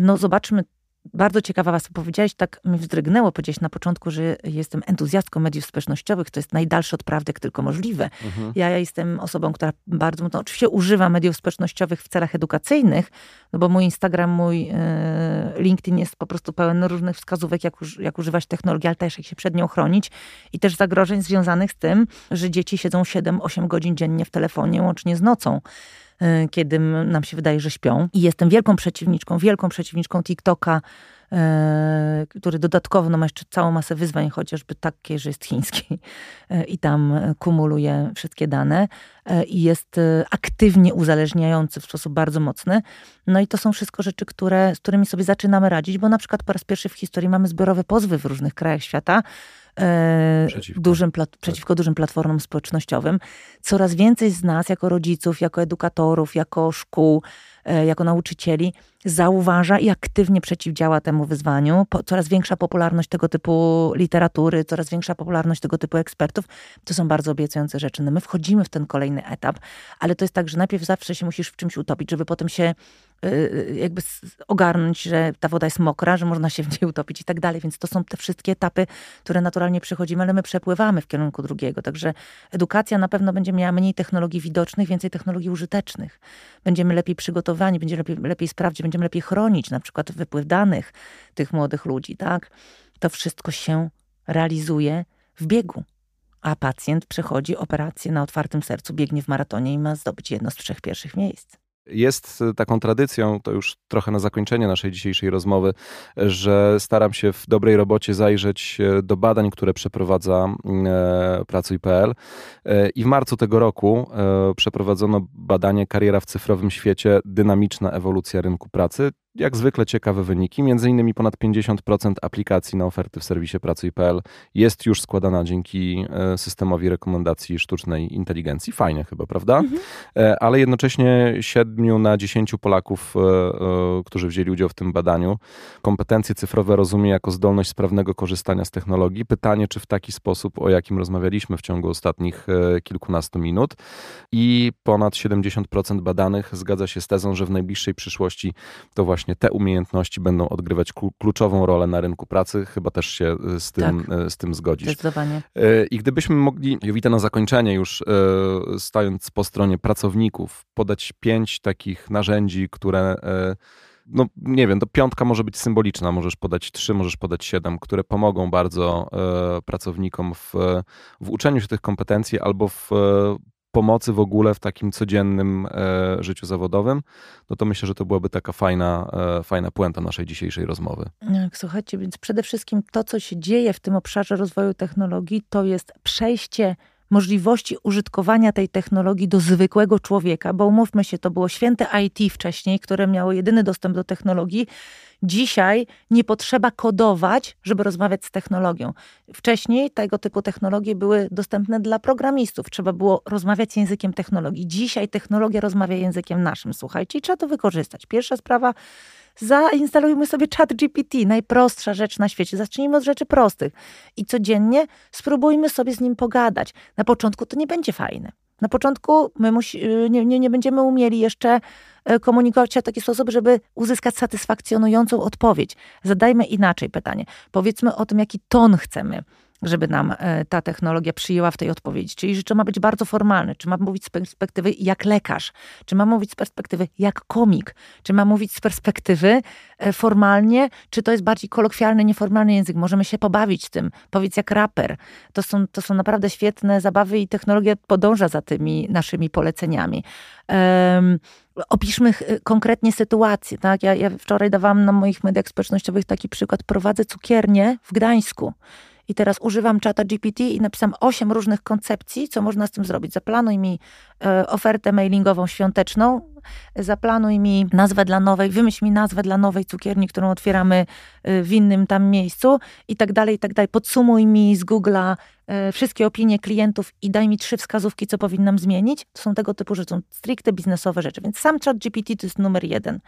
no zobaczmy, bardzo ciekawa was powiedziałeś, tak mi wzdrygnęło powiedzieć na początku, że jestem entuzjastką mediów społecznościowych, to jest najdalsze od prawdy, jak tylko możliwe. Mhm. Ja, ja jestem osobą, która bardzo, no, oczywiście używa mediów społecznościowych w celach edukacyjnych, no bo mój Instagram, mój e, LinkedIn jest po prostu pełen różnych wskazówek, jak, jak używać technologii, ale też jak się przed nią chronić i też zagrożeń związanych z tym, że dzieci siedzą 7-8 godzin dziennie w telefonie, łącznie z nocą. Y, kiedy nam się wydaje, że śpią. I jestem wielką przeciwniczką, wielką przeciwniczką TikToka, y, który dodatkowo no, ma jeszcze całą masę wyzwań, chociażby takie, że jest chiński y, i tam kumuluje wszystkie dane i jest aktywnie uzależniający w sposób bardzo mocny. No i to są wszystko rzeczy, które, z którymi sobie zaczynamy radzić, bo na przykład po raz pierwszy w historii mamy zbiorowe pozwy w różnych krajach świata, przeciwko. Dużym tak. przeciwko dużym platformom społecznościowym. Coraz więcej z nas, jako rodziców, jako edukatorów, jako szkół, e, jako nauczycieli, zauważa i aktywnie przeciwdziała temu wyzwaniu. coraz większa popularność tego typu literatury, coraz większa popularność tego typu ekspertów. To są bardzo obiecujące rzeczy. No my wchodzimy w ten kolejny etap, ale to jest tak, że najpierw zawsze się musisz w czymś utopić, żeby potem się jakby ogarnąć, że ta woda jest mokra, że można się w niej utopić i tak dalej. Więc to są te wszystkie etapy, które naturalnie przechodzimy, ale my przepływamy w kierunku drugiego. Także edukacja na pewno będzie miała mniej technologii widocznych, więcej technologii użytecznych. Będziemy lepiej przygotowani, będziemy lepiej, lepiej sprawdzić, będziemy lepiej chronić na przykład wypływ danych tych młodych ludzi, tak? To wszystko się realizuje w biegu a pacjent przechodzi operację na otwartym sercu, biegnie w maratonie i ma zdobyć jedno z trzech pierwszych miejsc. Jest taką tradycją, to już trochę na zakończenie naszej dzisiejszej rozmowy, że staram się w dobrej robocie zajrzeć e, do badań, które przeprowadza e, Pracuj.pl. E, I w marcu tego roku przeprowadzono badanie Kariera w cyfrowym świecie, dynamiczna ewolucja rynku pracy jak zwykle ciekawe wyniki. Między innymi ponad 50% aplikacji na oferty w serwisie pracuj.pl jest już składana dzięki e, systemowi rekomendacji sztucznej inteligencji. Fajnie chyba, prawda? Mhm. E, ale jednocześnie 7 na 10 Polaków, e, którzy wzięli udział w tym badaniu, kompetencje cyfrowe rozumie jako zdolność sprawnego korzystania z technologii. Pytanie, czy w taki sposób, o jakim rozmawialiśmy w ciągu ostatnich kilkunastu minut. I ponad 70% badanych zgadza się z tezą, że w najbliższej przyszłości to właśnie właśnie te umiejętności będą odgrywać kluczową rolę na rynku pracy. Chyba też się z tym, tak. z tym zgodzisz. Zdecydowanie. I gdybyśmy mogli, Jowita, na zakończenie już stając po stronie pracowników, podać pięć takich narzędzi, które no nie wiem, to piątka może być symboliczna, możesz podać trzy, możesz podać siedem, które pomogą bardzo e, pracownikom w, w uczeniu się tych kompetencji albo w e, pomocy w ogóle w takim codziennym e, życiu zawodowym, no to myślę, że to byłaby taka fajna, e, fajna puenta naszej dzisiejszej rozmowy. Jak, słuchajcie, więc przede wszystkim to, co się dzieje w tym obszarze rozwoju technologii, to jest przejście możliwości użytkowania tej technologii do zwykłego człowieka, bo umówmy się, to było święte IT wcześniej, które miało jedyny dostęp do technologii. Dzisiaj nie potrzeba kodować, żeby rozmawiać z technologią. Wcześniej tego typu technologie były dostępne dla programistów. Trzeba było rozmawiać językiem technologii. Dzisiaj technologia rozmawia językiem naszym, słuchajcie, i trzeba to wykorzystać. Pierwsza sprawa zainstalujmy sobie chat GPT, najprostsza rzecz na świecie. Zacznijmy od rzeczy prostych i codziennie spróbujmy sobie z nim pogadać. Na początku to nie będzie fajne. Na początku my musi, nie, nie, nie będziemy umieli jeszcze e, komunikować się w taki sposób, żeby uzyskać satysfakcjonującą odpowiedź. Zadajmy inaczej pytanie. Powiedzmy o tym, jaki ton chcemy żeby nam e, ta technologia przyjęła w tej odpowiedzi. Czyli, czy ma być bardzo formalny, czy ma mówić z perspektywy jak lekarz, czy ma mówić z perspektywy jak komik, czy ma mówić z perspektywy e, formalnie, czy to jest bardziej kolokwialny, nieformalny język. Możemy się pobawić tym. Powiedz jak raper. To są, to są naprawdę świetne zabawy i technologia podąża za tymi naszymi poleceniami. Um, opiszmy konkretnie sytuację. Tak? Ja, ja wczoraj dawałam na moich mediach społecznościowych taki przykład. Prowadzę cukiernię w Gdańsku. I teraz używam czata GPT i napisam osiem różnych koncepcji, co można z tym zrobić. Zaplanuj mi e, ofertę mailingową świąteczną, zaplanuj mi nazwę dla nowej, wymyśl mi nazwę dla nowej cukierni, którą otwieramy e, w innym tam miejscu i tak dalej, i tak dalej. Podsumuj mi z Google'a e, wszystkie opinie klientów i daj mi trzy wskazówki, co powinnam zmienić. To są tego typu rzeczy, są stricte biznesowe rzeczy, więc sam chat GPT to jest numer jeden.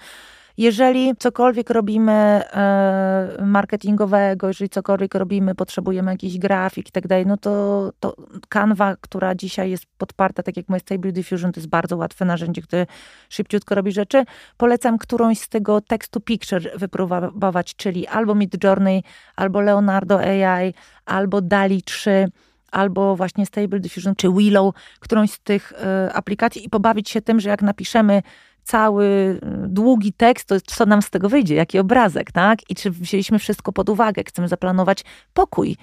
Jeżeli cokolwiek robimy e, marketingowego, jeżeli cokolwiek robimy, potrzebujemy jakiś grafik i tak dalej, no to, to Canva, która dzisiaj jest podparta, tak jak moje Stable Diffusion, to jest bardzo łatwe narzędzie, które szybciutko robi rzeczy. Polecam którąś z tego tekstu picture wypróbować, czyli albo Midjourney, albo Leonardo AI, albo DALI 3 albo właśnie Stable Diffusion, czy Willow, którąś z tych y, aplikacji i pobawić się tym, że jak napiszemy cały y, długi tekst, to co nam z tego wyjdzie, jaki obrazek, tak? I czy wzięliśmy wszystko pod uwagę, chcemy zaplanować pokój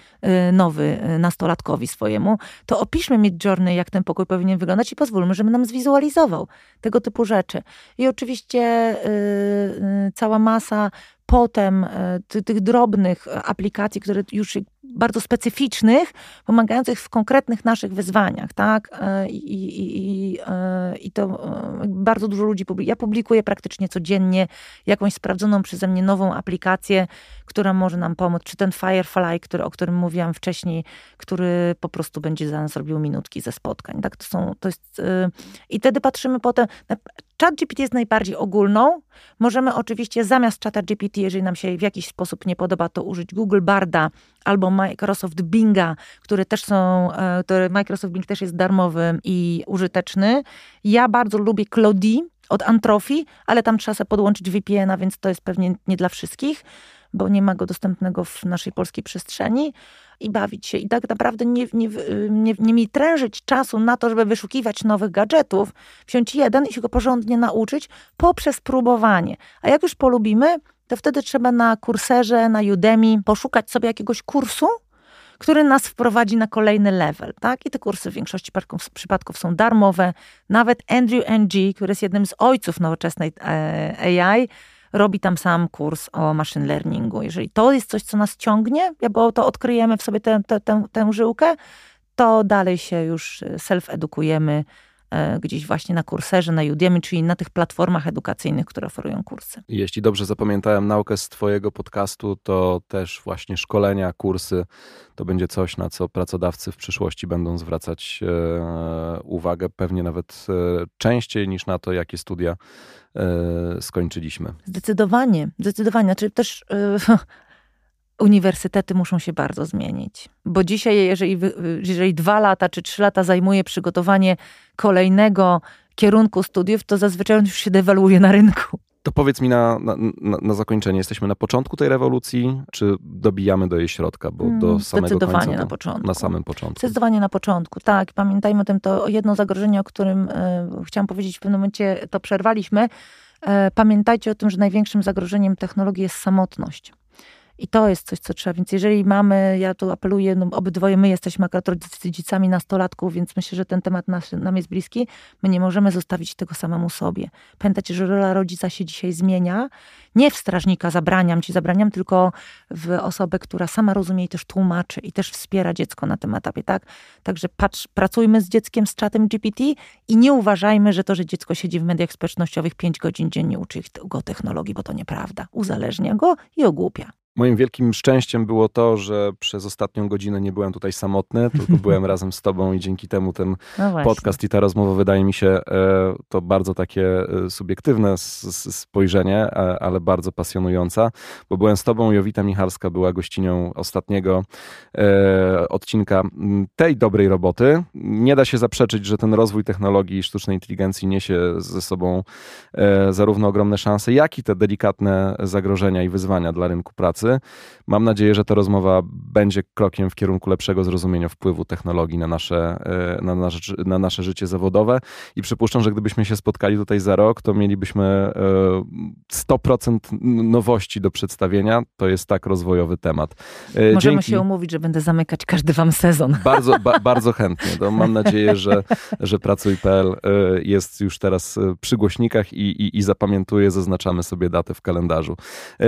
y, nowy y, nastolatkowi swojemu, to opiszmy Midjourney, jak ten pokój powinien wyglądać i pozwólmy, żeby nam zwizualizował tego typu rzeczy. I oczywiście cała masa potem tych drobnych aplikacji, które już bardzo specyficznych, pomagających w konkretnych naszych wyzwaniach, tak? E, I, i, i, e, i to bardzo dużo ludzi publikuje. Ja publikuję praktycznie codziennie jakąś sprawdzoną przeze mnie nową aplikację, która może nam pomóc. Czy ten Firefly, który, o którym mówiłam wcześniej, który po prostu będzie za nas robił minutki ze spotkań, tak? To są, to jest, I wtedy patrzymy potem, Chat GPT jest najbardziej ogólną. Możemy oczywiście zamiast czata GPT, jeżeli nam się w jakiś sposób nie podoba, to użyć Google Barda albo Microsoft Binga, które też są, e, który Microsoft Bing też jest darmowy i użyteczny. Ja bardzo lubię Claudie od Antrofi, ale tam trzeba sobie podłączyć VPN-a, więc to jest pewnie nie dla wszystkich, bo nie ma go dostępnego w naszej polskiej przestrzeni i bawić się. I tak naprawdę nie, nie, nie, nie mi trężyć czasu na to, żeby wyszukiwać nowych gadżetów, wziąć jeden i się go porządnie nauczyć poprzez próbowanie. A jak już polubimy, to wtedy trzeba na kurserze, na Udemy poszukać sobie jakiegoś kursu, który nas wprowadzi na kolejny level, tak? I te kursy w większości przypadków są darmowe. Nawet Andrew Ng, który jest jednym z ojców nowoczesnej e, AI, robi tam sam kurs o machine learningu. Jeżeli to jest coś, co nas ciągnie, bo to odkryjemy w sobie tę, tę, tę, tę żyłkę, to dalej się już self-edukujemy e, gdzieś właśnie na kurserze, na Udemy, czyli na tych platformach edukacyjnych, które oferują kursy. Jeśli dobrze zapamiętałem naukę z Twojego podcastu, to też właśnie szkolenia, kursy to będzie coś, na co pracodawcy w przyszłości będą zwracać e, uwagę, pewnie nawet e, częściej niż na to, jakie studia E, skończyliśmy. Zdecydowanie, zdecydowanie. Znaczy też e, uniwersytety muszą się bardzo zmienić. Bo dzisiaj, jeżeli, jeżeli dwa lata czy trzy lata zajmuje przygotowanie kolejnego kierunku studiów, to zazwyczaj on już się dewaluuje na rynku. To powiedz mi na, na, na, zakończenie, jesteśmy na początku tej rewolucji, czy dobijamy do jej środka, bo do mm, samego Zdecydowanie końca na początku. Na samym początku. Zdecydowanie na początku, tak. Pamiętajmy o tym, to jedno zagrożenie, o którym e, chciałam powiedzieć w pewnym momencie, to przerwaliśmy. E, pamiętajcie o tym, że największym zagrożeniem technologii jest samotność. I to jest coś, co trzeba. Więc jeżeli mamy, ja tu apeluję, no obydwoje my jesteśmy akurat rodzicami nastolatków, więc myślę, że ten temat nas, nam jest bliski. My nie możemy zostawić tego samemu sobie. Pamiętajcie, że rola rodzica się dzisiaj zmienia. Nie w strażnika zabraniam ci, zabraniam, tylko w osobę, która sama rozumie i też tłumaczy i też wspiera dziecko na tym etapie, tak? Także patrz, pracujmy z dzieckiem z czatem GPT i nie uważajmy, że to, że dziecko siedzi w mediach społecznościowych 5 godzin dziennie uczy go technologii, bo to nieprawda. Uzależnia go i ogłupia. Moim wielkim szczęściem było to, że przez ostatnią godzinę nie byłem tutaj samotny, tylko byłem razem z tobą i dzięki temu ten no podcast i ta rozmowa wydaje mi się e, to bardzo takie e, subiektywne spojrzenie, e, ale bardzo pasjonująca, bo byłem z tobą, Jowita Michalska była gościnią ostatniego odcinka tej dobrej roboty. Nie da się zaprzeczyć, że ten rozwój technologii i sztucznej inteligencji niesie ze sobą zarówno ogromne szanse, jak i te delikatne zagrożenia i wyzwania dla rynku pracy pracy. Mam nadzieję, że ta rozmowa będzie krokiem w kierunku lepszego zrozumienia wpływu technologii na nasze, e, na nasze, na nasze życie zawodowe i przypuszczam, że gdybyśmy się spotkali tutaj za rok, to mielibyśmy 100% e, nowości do przedstawienia. To jest tak rozwojowy temat. E, Możemy Dzięki... się umówić, że będę zamykać każdy wam sezon. Bardzo, ba, bardzo chętnie. To mam nadzieję, że, że Pracuj.pl jest już teraz przy głośnikach i, i, i zapamiętuje, zaznaczamy sobie datę w kalendarzu.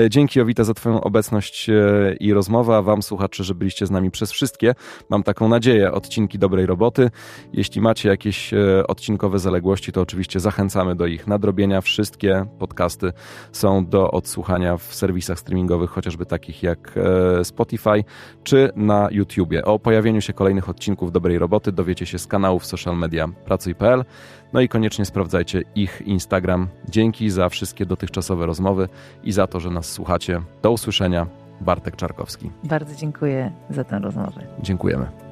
Dzięki Jowita za twoją obecność obecność e, i rozmowa, Wam słuchacze, że byliście z nami przez wszystkie, mam taką nadzieję, odcinki dobrej roboty. Jeśli macie jakieś e, odcinkowe zaległości, to oczywiście zachęcamy do ich nadrobienia. Wszystkie podcasty są do odsłuchania w serwisach streamingowych, chociażby takich jak e, Spotify czy na YouTubie. O pojawieniu się kolejnych odcinków dobrej roboty dowiecie się z kanałów social media pracuj.pl. No i koniecznie sprawdzajcie ich Instagram. Dzięki za wszystkie dotychczasowe rozmowy i za to, że nas słuchacie. Do usłyszenia. Bartek Czarkowski. Bardzo dziękuję za tę rozmowę. Dziękujemy.